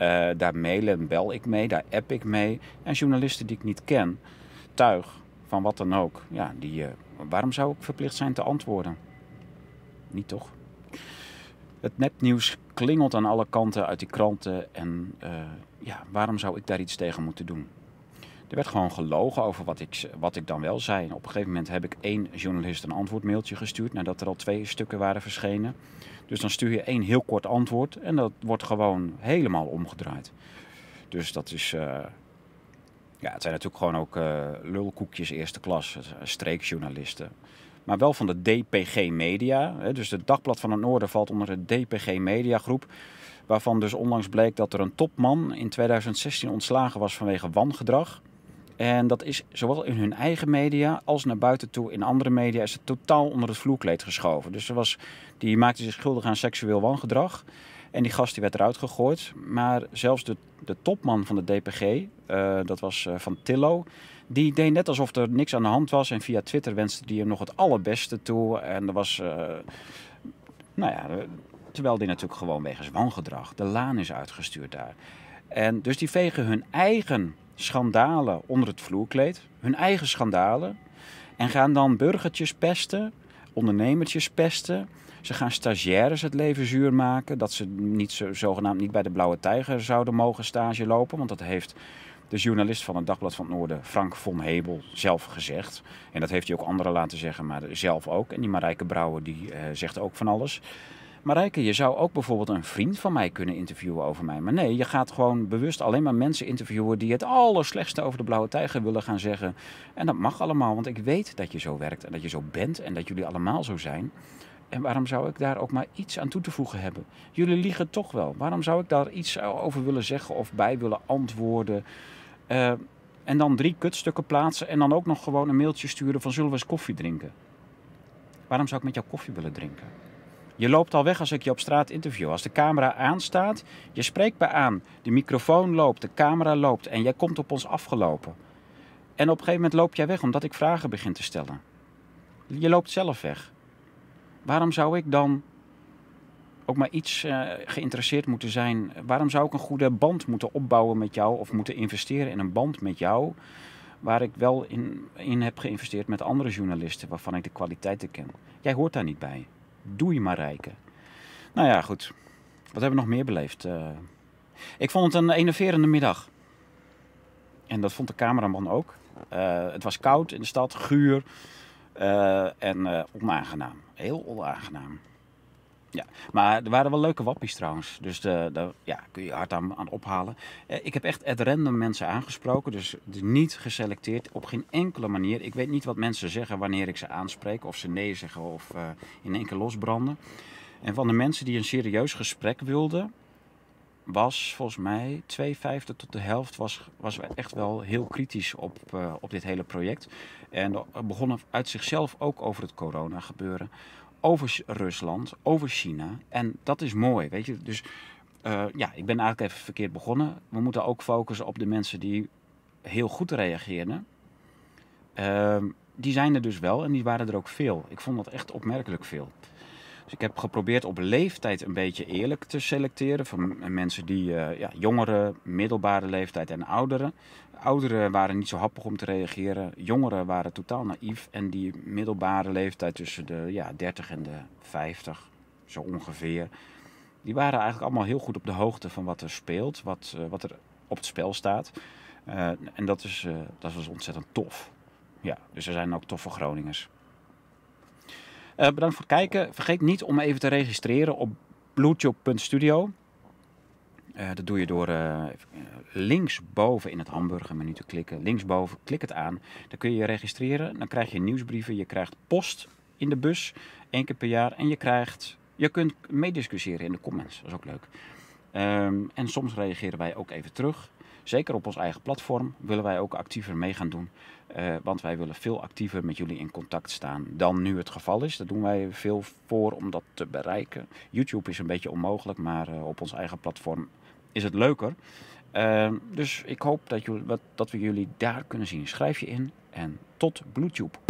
Eh, daar mailen en bel ik mee, daar app ik mee. En journalisten die ik niet ken, tuig van wat dan ook. Ja, die, eh, waarom zou ik verplicht zijn te antwoorden? Niet toch? Het nepnieuws klingelt aan alle kanten uit die kranten. En eh, ja, waarom zou ik daar iets tegen moeten doen? Er werd gewoon gelogen over wat ik, wat ik dan wel zei. En op een gegeven moment heb ik één journalist een antwoordmailtje gestuurd nadat er al twee stukken waren verschenen. Dus dan stuur je één heel kort antwoord en dat wordt gewoon helemaal omgedraaid. Dus dat is. eh, ja, het zijn natuurlijk gewoon ook eh, lulkoekjes eerste klas, eh, streekjournalisten. Maar wel van de DPG Media. Hè, dus het Dagblad van het Noorden valt onder de DPG Media groep. Waarvan dus onlangs bleek dat er een topman in 2016 ontslagen was vanwege wangedrag. En dat is zowel in hun eigen media als naar buiten toe in andere media is het totaal onder het vloerkleed geschoven. Dus er was, die maakte zich schuldig aan seksueel wangedrag. En die gast die werd eruit gegooid. Maar zelfs de, de topman van de DPG, eh, dat was eh, van Tillo, die deed net alsof er niks aan de hand was. En via Twitter wenste die hem nog het allerbeste toe. En er was, eh, nou ja, terwijl die natuurlijk gewoon wegens wangedrag de laan is uitgestuurd daar. En dus die vegen hun eigen schandalen onder het vloerkleed. Hun eigen schandalen. En gaan dan burgertjes pesten, ondernemertjes pesten. Ze gaan stagiaires het leven zuur maken. Dat ze niet zo, zogenaamd niet bij de Blauwe Tijger zouden mogen stage lopen. Want dat heeft de journalist van het Dagblad van het Noorden, Frank von Hebel, zelf gezegd. En dat heeft hij ook anderen laten zeggen, maar zelf ook. En die Marijke Brouwer die eh, zegt ook van alles. Marijke, je zou ook bijvoorbeeld een vriend van mij kunnen interviewen over mij. Maar nee, je gaat gewoon bewust alleen maar mensen interviewen die het allerslechtste over de Blauwe Tijger willen gaan zeggen. En dat mag allemaal, want ik weet dat je zo werkt en dat je zo bent en dat jullie allemaal zo zijn. En waarom zou ik daar ook maar iets aan toe te voegen hebben? Jullie liegen toch wel. Waarom zou ik daar iets over willen zeggen of bij willen antwoorden? Eh, en dan drie kutstukken plaatsen en dan ook nog gewoon een mailtje sturen van zullen we eens koffie drinken? Waarom zou ik met jou koffie willen drinken? Je loopt al weg als ik je op straat interview. Als de camera aanstaat, je spreekt bij aan, de microfoon loopt, de camera loopt en jij komt op ons afgelopen. En op een gegeven moment loop jij weg omdat ik vragen begin te stellen. Je loopt zelf weg. Waarom zou ik dan ook maar iets eh, geïnteresseerd moeten zijn? Waarom zou ik een goede band moeten opbouwen met jou of moeten investeren in een band met jou? Waar ik wel in, in heb geïnvesteerd met andere journalisten waarvan ik de kwaliteiten ken. Jij hoort daar niet bij. Doei Marijke. Nou ja, goed. Wat hebben we nog meer beleefd? Eh, ik vond het een enerverende middag. En dat vond de cameraman ook. Eh, het was koud in de stad, guur eh, en onaangenaam. Heel onaangenaam. Ja, maar er waren wel leuke wappies trouwens. Dus de, de, ja, kun je hard aan, ophalen. Eh, ik heb echt at random mensen aangesproken. Dus niet geselecteerd op geen enkele manier. Ik weet niet wat mensen zeggen wanneer ik ze aanspreek. Of ze nee zeggen of eh, in één keer losbranden. En van de mensen die een serieus gesprek wilden, was volgens mij twee vijfde tot de helft was, was echt wel heel kritisch op, eh, op dit hele project. En begonnen uit zichzelf ook over het corona gebeuren. Over Rusland, over China. En dat is mooi, weet je. Dus eh, ja, ik ben eigenlijk even verkeerd begonnen. We moeten ook focussen op de mensen die heel goed reageerden. Ehm, die zijn er dus wel en die waren er ook veel. Ik vond dat echt opmerkelijk veel. Dus ik heb geprobeerd op leeftijd een beetje eerlijk te selecteren. Van mensen die uh, ja, jongere, middelbare leeftijd en ouderen. Ouderen waren niet zo happig om te reageren. Jongeren waren totaal naïef. En die middelbare leeftijd tussen de ja, 30 en de 50, zo ongeveer. Die waren eigenlijk allemaal heel goed op de hoogte van wat er speelt, wat, uh, wat er op het spel staat. Uh, en dat, is, dat was ontzettend tof. Ja, dus er zijn ook toffe Groningers. Uh, bedankt voor het kijken. Vergeet niet om even te registreren op bluetooth.studio. Uh, dat doe je door uh, linksboven in het hamburgermenu te klikken. Linksboven, klik het aan. Dan kun je je registreren. Dan krijg je nieuwsbrieven. Je krijgt post in de bus, één keer per jaar. En je, krijgt, je kunt meediscussiëren in de comments. Dat is ook leuk. Um, en soms reageren wij ook even terug. Zeker op ons eigen platform willen wij ook actiever mee gaan doen. Uh, want wij willen veel actiever met jullie in contact staan dan nu het geval is. Daar doen wij veel voor om dat te bereiken. YouTube is een beetje onmogelijk, maar uh, op ons eigen platform is het leuker. Uh, dus ik hoop dat, jullie, dat we jullie daar kunnen zien. Schrijf je in en tot Bluetooth.